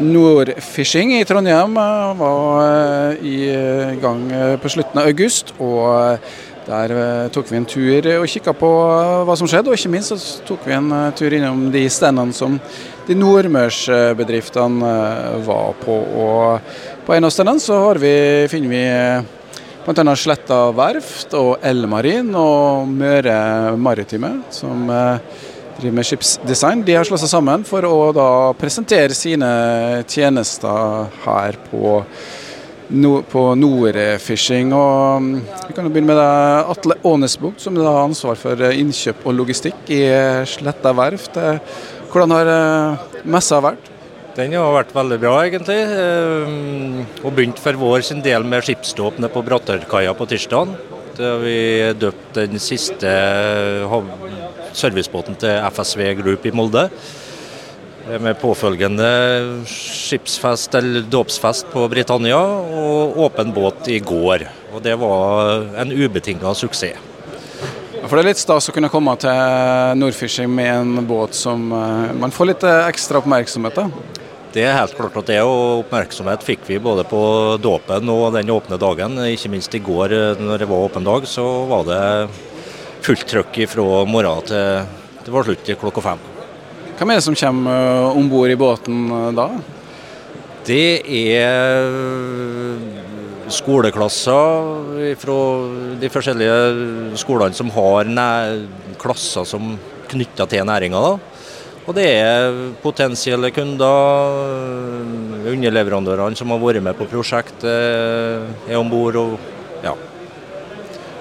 Nordfishing i Trondheim var i gang på slutten av august. og der tok vi en tur og kikka på hva som skjedde, og ikke minst så tok vi en tur innom de standene som de nordmørsbedriftene var på. Og på en av standene så vi, finner vi bl.a. Sletta verft og Elmarin og Møre Maritime, som driver med skipsdesign. De har slått seg sammen for å da presentere sine tjenester her på, på Norefishing. Og mm, vi kan jo begynne med deg, Atle Ånesbukt, som har ansvar for innkjøp og logistikk i Sletta verft. Hvordan har eh, messa vært? Den har vært veldig bra, egentlig. Eh, og begynt for vår sin del med skipsdåp på Brattørkaia på tirsdag. Vi døpt den siste servicebåten til FSV Group i Molde. Med påfølgende skipsfest eller dåpsfest på Britannia og åpen båt i går. Og Det var en ubetinga suksess. For Det er litt stas å kunne komme til Nordfishing med en båt som eh, man får litt eh, ekstra oppmerksomhet av? Det er helt klart at det, og oppmerksomhet fikk vi både på dåpen og den åpne dagen. Ikke minst i går eh, når det var åpen dag, så var det fullt trøkk fra morgen til det var slutt klokka fem. Hvem er det som kommer om bord i båten da? Det er skoleklasser fra de forskjellige skolene som har klasser som knytta til næringa. Og det er potensielle kunder, underleverandørene som har vært med på prosjektet, er om bord.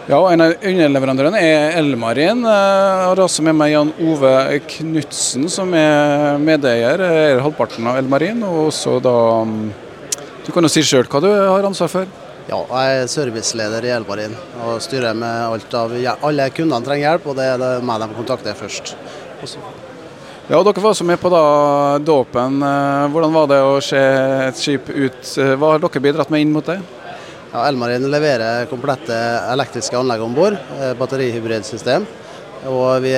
Ja. og en av underleverandørene er Elmarin. Jeg har også med meg Jan Ove Knutsen, som er medeier, er halvparten av Elmarin. Og også da Du kan jo si sjøl hva du har ansvar for? Ja, jeg er serviceleder i Elmarin og styrer med alt av Alle kundene trenger hjelp, og det er det meg de kontakter først. Også. Ja, og Dere var også med på da dåpen. Hvordan var det å se et skip ut? Hva har dere bidratt med inn mot det? Ja, Elmarin leverer komplette elektriske anlegg om bord. Batterihybridsystem. Og vi,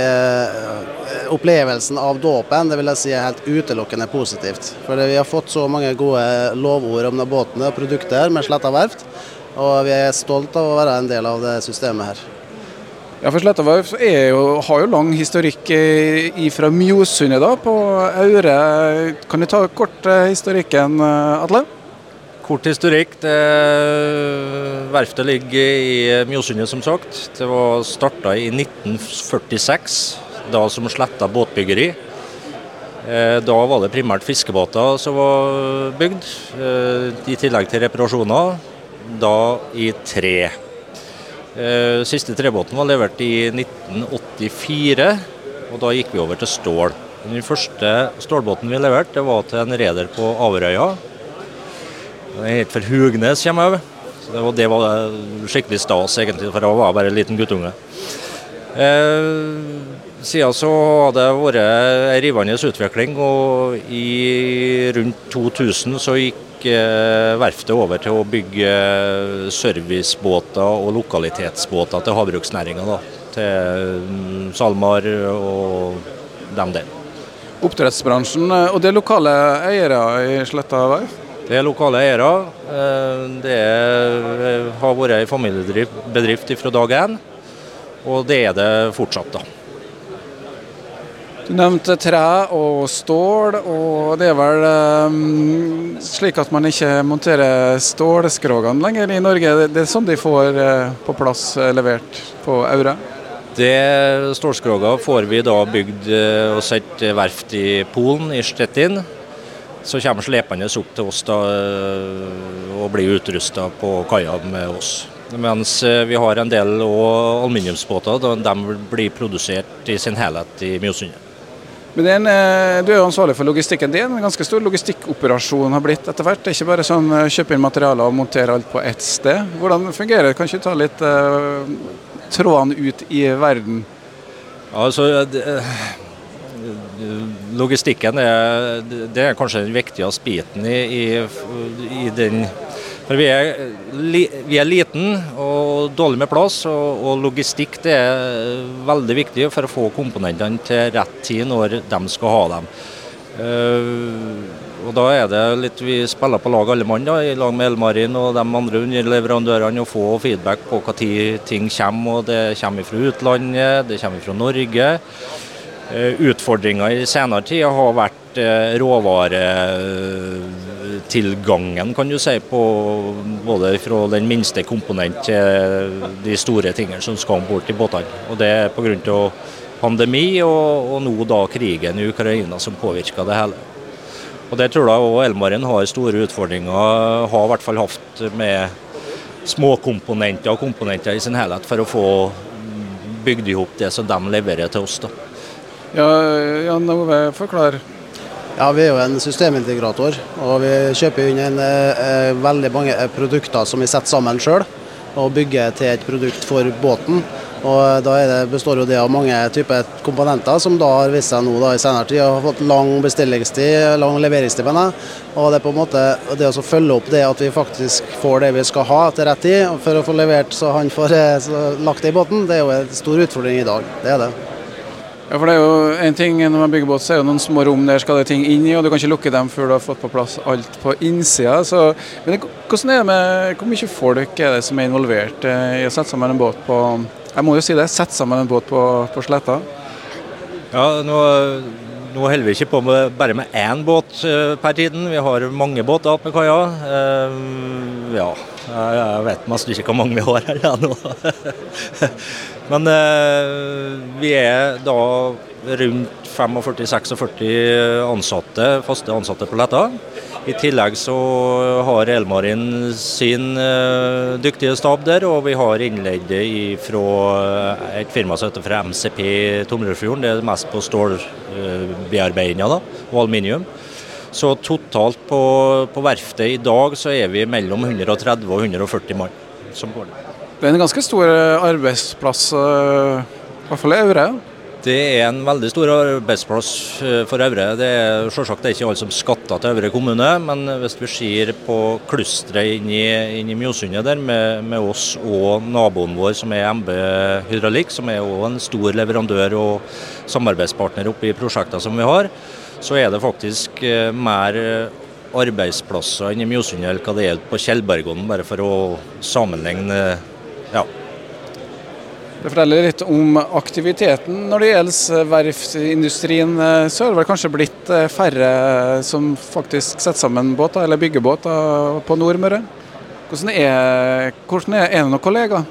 opplevelsen av dåpen det vil jeg si er helt utelukkende positivt. For Vi har fått så mange gode lovord om båtene og produkter med Sletta verft. Og vi er stolt av å være en del av det systemet her. Ja, for Sletta verft har jo lang historikk fra Mjosundet da, på Aure. Kan du ta kort historikken, Atle? Kort historikk. Det, verftet ligger i Mjosundet, som sagt. Det var starta i 1946, da som Sletta båtbyggeri. Da var det primært fiskebåter som var bygd, i tillegg til reparasjoner. Da i tre. Siste trebåten var levert i 1984, og da gikk vi over til stål. Den første stålbåten vi leverte, var til en reder på Averøya. Den er for Hugnes, kommer jeg så det var, det var skikkelig stas, egentlig, for jeg var bare en liten guttunge. Eh, siden så har det vært en rivende utvikling, og i rundt 2000 så gikk eh, verftet over til å bygge servicebåter og lokalitetsbåter til havbruksnæringa. Til SalMar og dem der. Oppdrettsbransjen, og det lokale eiere i Sletta verft? Det er lokale eiere. Det er, har vært en familiebedrift fra dag én, og det er det fortsatt. da. Du nevnte tre og stål, og det er vel um, slik at man ikke monterer stålskrogene lenger i Norge. Det er sånn de får uh, på plass uh, levert på Aure? Det Stålskroga får vi da bygd uh, og satt verft i Polen, i Stettin. Så kommer slepende opp til oss da, og blir utrusta på kaia med oss. Mens vi har en del aluminiumsbåter. De blir produsert i sin helhet i Mjosundet. Men en, Du er jo ansvarlig for logistikken. Det er en ganske stor logistikkoperasjon har blitt etter hvert. Det er ikke bare sånn kjøpe inn materialer og montere alt på ett sted. Hvordan fungerer det? Kan ikke ta litt uh, trådene ut i verden? Altså, det, Logistikken er, det er kanskje den viktigste biten i, i, i den For vi er, vi er, liten og dårlig med plass, og, og, logistikk er veldig viktig for å få komponentene til rett tid når de skal ha dem. Uh, Og Da er det litt vi spiller på lag alle mann, da, i lag med Elmarin og de andre underleverandørene, og få feedback på når ting kommer. og Det kommer fra utlandet, det kommer fra Norge. Eh, Utfordringa i senere tid har vært eh, råvaretilgangen, kan du si, på både fra den minste komponent til de store tingene som skal om bord i båtene. Og Det er pga. pandemi og, og nå da krigen i Ukraina som påvirker det hele. Og Det tror jeg òg Elmarin har store utfordringer, har i hvert fall hatt med småkomponenter og komponenter i sin helhet for å få bygd i hop det som de leverer til oss. da. Ja, Jan Ove, forklar. Ja, Vi er jo en systemintegrator, og vi kjøper inn en, eh, veldig mange produkter som vi setter sammen sjøl. Og bygger til et produkt for båten. Og da det, består jo det av mange typer komponenter, som da har vist seg nå da, i senere tid har fått lang bestillingstid, lang leveringstid. Mener. Og det er på en måte det å følge opp det at vi faktisk får det vi skal ha til rett tid, for å få levert så han får eh, så lagt det i båten, det er jo en stor utfordring i dag. Det er det. Ja, for det er jo en ting Når man bygger båt, så er det noen små rom der skal det ting inn i, og du kan ikke lukke dem før du har fått på plass alt på innsida. Så, men det, hvordan er det med, hvor mye folk er det som er involvert eh, i å sette sammen en båt på Jeg må jo si det, sette sammen en båt på, på Sletta? Ja, nå, nå holder vi ikke på med, bare med én båt eh, per tiden. Vi har mange båter oppe med kaia. Eh, ja, jeg, vet nesten ikke hvor mange vi har her nå. Men eh, vi er da rundt 45-46 ansatte, faste ansatte på Letta. I tillegg så har Elmarin sin uh, dyktige stab der, og vi har innleide fra et firma som heter fra MCP Tomrefjorden. Det er mest på stålbearbeidinga og aluminium. Så totalt på, på, verftet i dag så er vi mellom 130 og 140 mann som går der. Det er en ganske stor arbeidsplass, uh, i hvert fall i Aure? Det er en veldig stor arbeidsplass for Aure. Det er selvsagt ikke alle som skatter til Aure kommune, men hvis vi ser på klusteret inni, i, inn Mjosundet der med, med, oss og naboen vår som er MB Hydraulikk, som er også en stor leverandør og samarbeidspartner oppe i prosjekter som vi har, så er det faktisk mer arbeidsplasser enn i Mjosundet hva det gjelder på Tjeldbergodden, bare for å sammenligne. ja. Det forteller litt om aktiviteten. Når det gjelder verftsindustrien, så har det vel kanskje blitt færre som faktisk setter sammen båter, eller bygger båter på Nordmøre. Hvordan er, hvordan er det noen kollegaer?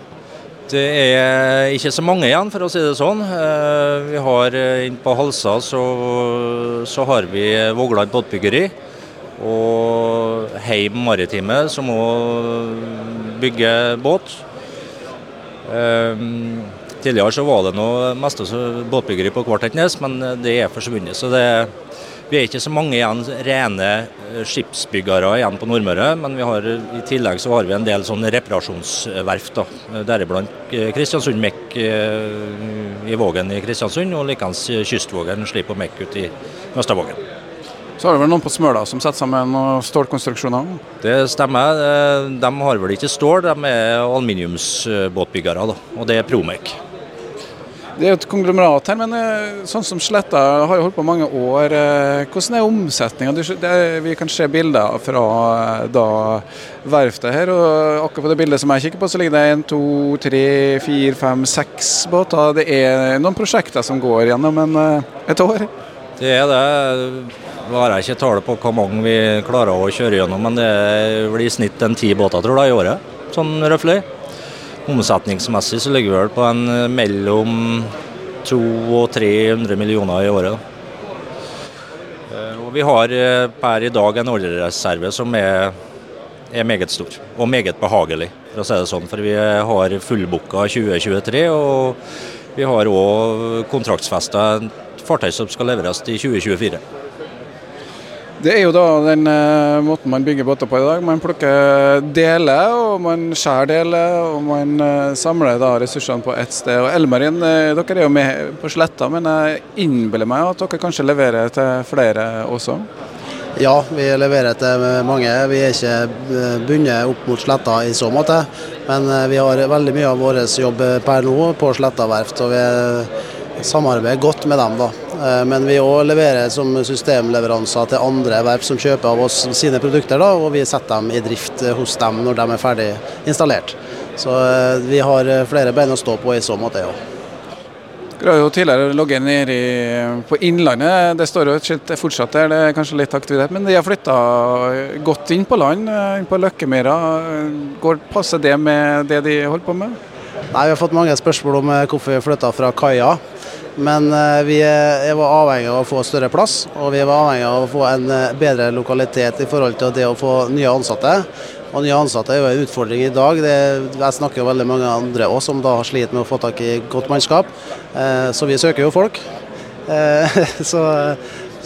Det er ikke så mange igjen, for å si det sånn. Vi har Inne på Halsa så, så har vi Vågland båtbyggeri og Heim Maritime, som òg bygger båt. Um, tidligere så var det noe mest båtbyggeri på Kvartetnes, men det er forsvunnet. Så det, vi er ikke så mange igjen rene skipsbyggere igjen på Nordmøre. Men har, i tillegg så har vi en del sånne reparasjonsverft. Deriblant Kristiansund Mek i Vågen i Kristiansund, og likeens Kystvågen Slip og Mek ute i Østavågen. Så har det vel noen på Smøla som setter sammen stålkonstruksjoner? Det stemmer. De har vel ikke stål, de er aluminiumsbåtbyggere. Da. Og det er Promek. Det er jo et konglomerat her, men sånn som Sletta har jo holdt på mange år. Hvordan er omsetninga? Vi kan se bilder fra da verftet her. og Akkurat på det bildet som jeg kikker på, så ligger det en, to, tre, fire, fem, seks båter. Det er noen prosjekter som går gjennom en, et år? Det er det. Nå har jeg ikke tallet på hvor mange vi klarer å kjøre gjennom, men det blir i snitt en ti båter tror jeg, i året. Sånn røftlig. Omsetningsmessig så ligger vi vel på en mellom 200 og 300 millioner i året. Og vi har per i dag en ordrereserve som er, er meget stor, og meget behagelig, for å si det sånn. For vi har fullbooka 2023, og vi har òg kontraktsfesta fartøy som skal leveres i 2024. Det er jo da den uh, måten man bygger båter på i dag. Man plukker deler, og man skjærer deler, og man uh, samler da ressursene på ett sted. Og Elmarin, uh, dere er jo med på Sletta, men jeg innbiller meg at dere kanskje leverer til flere også? Ja, vi leverer til mange. Vi er ikke bundet opp mot Sletta i så måte. Men vi har veldig mye av vår jobb per nå på Sletta verft, og vi samarbeider godt med dem. da. Eh, men vi òg leverer som systemleveranser til andre verft som kjøper av oss sine produkter, da, og vi setter dem i drift hos dem når de er ferdig installert. Så vi har flere bein å stå på i så måte. Ja. Dere har jo tidligere ligget nede på Innlandet. Det står jo et skilt fortsatt der, det er kanskje litt aktivitet. Men de har flytta godt inn på land, inn på Løkkemyra. Går Passer det med det de holder på med? Nei, Vi har fått mange spørsmål om eh, hvorfor vi flytta fra kaia. Men eh, vi var avhengig av å få større plass, og vi var avhengig av å få en eh, bedre lokalitet i forhold til det å få nye ansatte. Og Nye ansatte er jo en utfordring i dag. Det, jeg snakker jo veldig mange andre også som da har slitt med å få tak i godt mannskap. Eh, så vi søker jo folk. Så,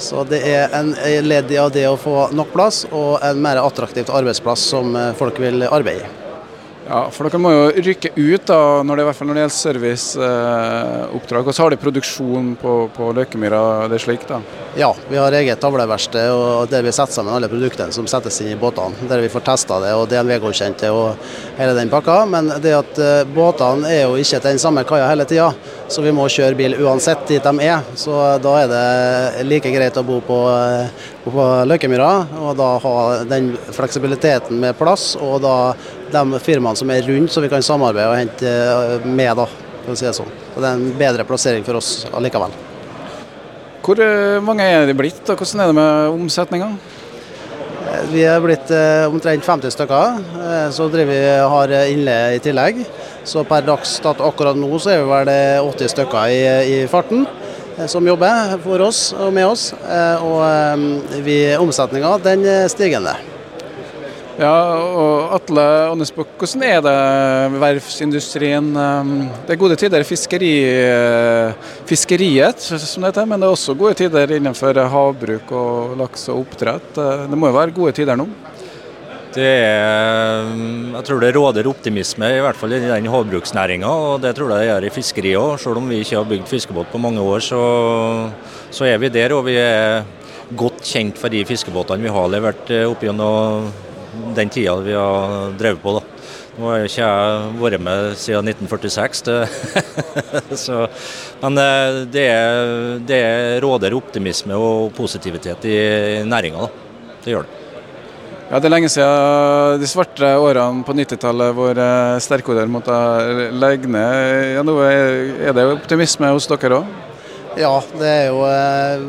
så, det er en ledd i det å få nok plass og en mer attraktivt arbeidsplass som folk vil arbeide i. Ja, for dere må jo rykke ut da, når det, i hvert fall når det gjelder serviceoppdrag. Eh, og så har de produksjon på, på Løkemyra, det er slik da? Ja, vi har eget tavleverksted og der vi setter sammen alle produktene som settes inn i båtene. Der vi får testa det og DNV-godkjent det og hele den pakka. Men det at eh, båtene er jo ikke til den samme kaia hele tida, så vi må kjøre bil uansett dit de er. Så da er det like greit å bo på, uh, på Løkemyra og da ha den fleksibiliteten med plass. og da de firmaene som er rundt, så vi kan samarbeide og hente eh, med. da, for å si Det sånn. Så det er en bedre plassering for oss allikevel. Hvor eh, mange er det blitt, og hvordan er det med omsetninga? Eh, vi er blitt omtrent 50 stykker. Så driver vi har innleie i tillegg. Så per dags dato akkurat nå så er vi vel 80 stykker i, i farten som jobber for oss og med oss. Og vi, omsetninga den er stigende. Ja, og Atle Andesbukk, hvordan er det verftsindustrien? Um, det er gode tider i fiskeri, fiskeriet, som det heter, men det er også gode tider innenfor havbruk og laks og oppdrett. Uh, det må jo være gode tider nå? Det er, jeg tror det råder optimisme, i hvert fall i den havbruksnæringa. Og det tror jeg det gjør i fiskeriet òg. Selv om vi ikke har bygd fiskebåt på mange år, så, så er vi der. Og vi er godt kjent for de fiskebåtene vi har levert eh, opp gjennom den tida vi har drevet på. da. Nå har ikke jeg vært med siden 1946, så, men eh, det, det, råder optimisme og positivitet i næringa. Det gjør det. Ja, Det er lenge siden de svarte årene på 90-tallet hvor eh, sterkoder måtte legge ned. Ja, nå er det optimisme hos dere òg? Ja, det er jo eh,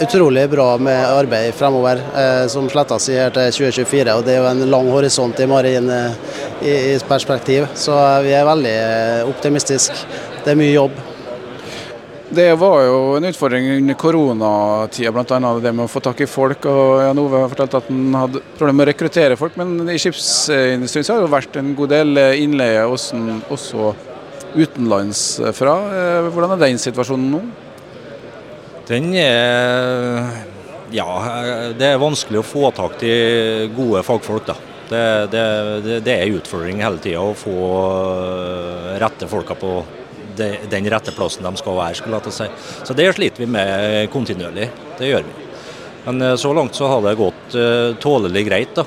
utrolig bra med arbeid fremover, eh, som sletta si her til 2024. og Det er jo en lang horisont i marin eh, i, perspektiv, så vi er veldig eh, optimistiske. Det er mye jobb. Det var jo en utfordring under koronatida, bl.a. det med å få tak i folk. og Jan Ove har fortalt at han hadde problemer med å rekruttere folk, men i skipsindustrien så har det jo vært en god del innleie også utenlandsfra. Hvordan er den situasjonen nå? Den er Ja, det er vanskelig å få tak i gode fagfolk, da. Det, det, det er en utfordring hele tida å få eh, rette folka på den rette plassen de skal være. skulle jeg si. Så det sliter vi med kontinuerlig. Det gjør vi. Men eh, så langt så har det gått uh, tålelig greit. da.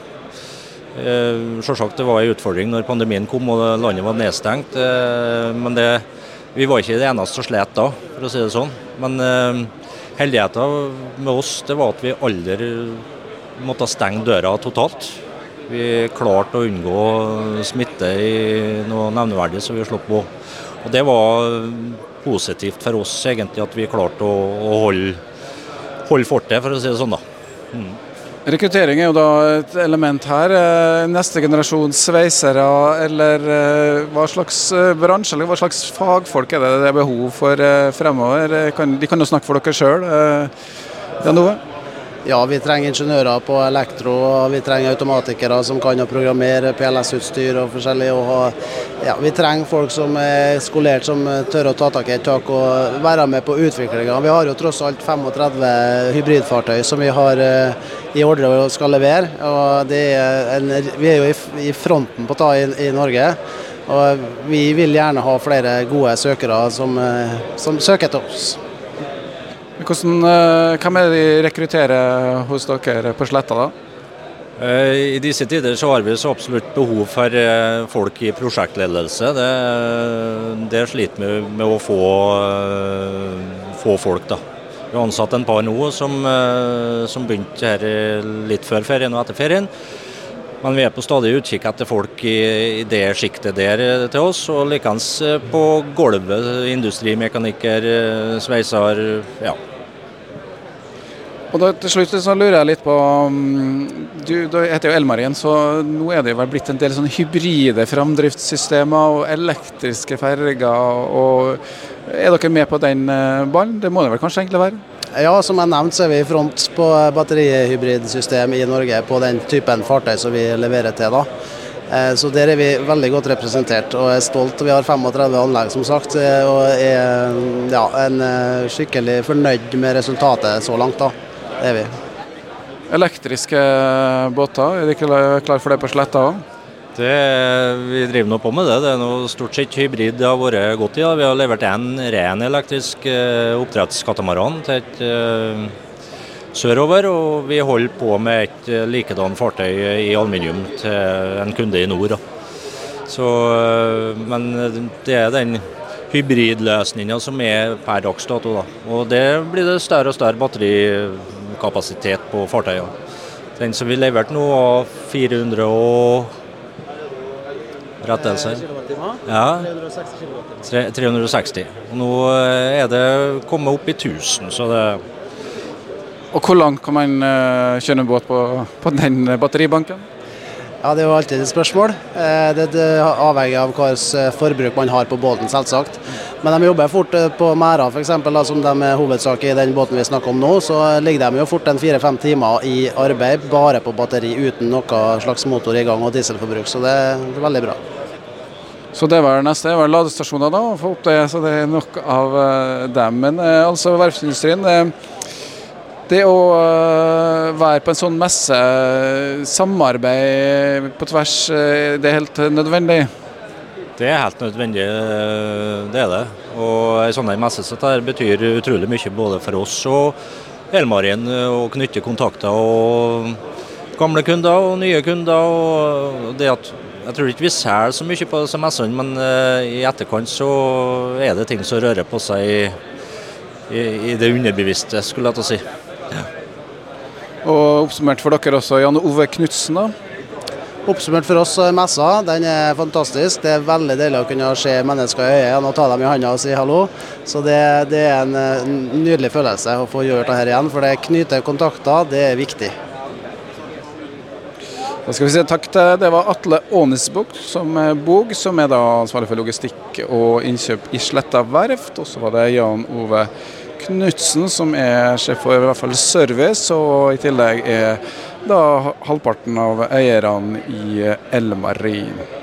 Selvsagt det var en utfordring når pandemien kom og landet var nedstengt. Men det, vi var ikke det eneste som slet da, for å si det sånn. Men Heldigheten med oss det var at vi aldri måtte stenge døra totalt. Vi klarte å unngå smitte i noe nevneverdig, så vi slapp å Og Det var positivt for oss egentlig at vi klarte å, å holde, holde fortet, for å si det sånn. da. Mm. Rekruttering er jo da et element her. Eh, neste generasjon sveisere, eller eh, hva slags eh, bransje eller hva slags fagfolk er det det er behov for fremover? De kan jo snakke for dere sjøl. Jan Ove? Ja, vi trenger ingeniører på elektro, og vi trenger automatikere som kan å programmere PLS-utstyr og forskjellig. Og, ja, vi trenger folk som er skolert, som tør å ta tak i et tak og være med på utviklinga. Vi har jo tross alt 35 hybridfartøy som vi har eh, i ordre og skal levere. og er en, Vi er jo i, fronten på det i, i Norge. Og vi vil gjerne ha flere gode søkere som, eh, som søker til oss. Hvordan, eh, hvem er de rekrutterer hos dere på Sletta? da? Eh, I disse tider så har vi så absolutt behov for eh, folk i prosjektledelse. Det, det sliter vi med å få, få folk, da. Vi har ansatt en par nå som, som begynte her litt før ferien og etter ferien. Men vi er på stadig utkikk etter folk i, det sjiktet der eh, til oss. Og likeens eh, på gulvet. Industrimekaniker, sveiser. Ja. Og da, til slutt så lurer jeg litt på mm, Du, du heter jo Elmarien, så nå er det jo vel blitt en del sånne hybride framdriftssystemer og elektriske ferger. og Er dere med på den eh, ballen? Det må det vel kanskje egentlig være? Ja, som jeg nevnte så er vi i front på batterihybridsystem i Norge på den typen fartøy som vi leverer til. da. Eh, så der er vi veldig godt representert og er stolt. Vi har 35 anlegg som sagt, eh, og er ja, en skikkelig fornøyd med resultatet så langt. da. Det er vi. Elektriske båter, er de klar for det på Sletta òg? Vi driver nå på med det. Det er noe stort sett hybrid det har vært godt i. Ja. Vi har levert en ren elektrisk eh, oppdrettskatamaran til et eh, sørover. Og vi holder på med et eh, likedan fartøy i aluminium til en kunde i nord. Så, uh, men det er den hybridløsninga som er per dags dato. Da. Og det blir det større og større batterikapasitet på fartøyene. Den som vi leverte nå, var 400 og rettelser. Ja, 360. Og nå eh, er det kommet opp i 1000, så det Og hvor langt kan man uh, kjøre en båt på, på den batteribanken? Ja, Det er jo alltid et spørsmål. Eh, det, det avhenger av hva forbruk man har på båten, selvsagt. Men de jobber fort eh, på merder, f.eks. som de er hovedsak i den båten vi snakker om nå. Så ligger de jo fort en fire-fem timer i arbeid bare på batteri, uten noe slags motor i gang og dieselforbruk. Så det er veldig bra. Så det var neste Det var ladestasjoner, da. Få opp det, så det er nok av eh, dem. Men altså verftsindustrien det å være på en sånn messe, samarbeid på tvers, det er helt nødvendig? Det er helt nødvendig, det er det. Og En sånn messe som dette betyr utrolig mye både for oss og Elmarien. å knytte kontakter. og Gamle kunder og nye kunder. og det at Jeg tror ikke vi selger så mye på disse messene, men i etterkant så er det ting som rører på seg i, i, i det underbevisste, skulle jeg til å si. Ja. Og Oppsummert for dere også, Jan Ove Knutsen. Oppsummert for oss messa, den er fantastisk. Det er veldig deilig å kunne se mennesker i øynene og ta dem i handa og si hallo. Så det, det er en nydelig følelse å få gjøre dette igjen, for det knyter kontakter, det er viktig. Da skal vi si takk til Det var Atle Ånesbog som er Bog, som er da ansvarlig for logistikk og innkjøp i Sletta verft. Og så var det Jan Ove Knutsen som er sjef for i hvert fall service, og i tillegg er da halvparten av eierne i Elmarin.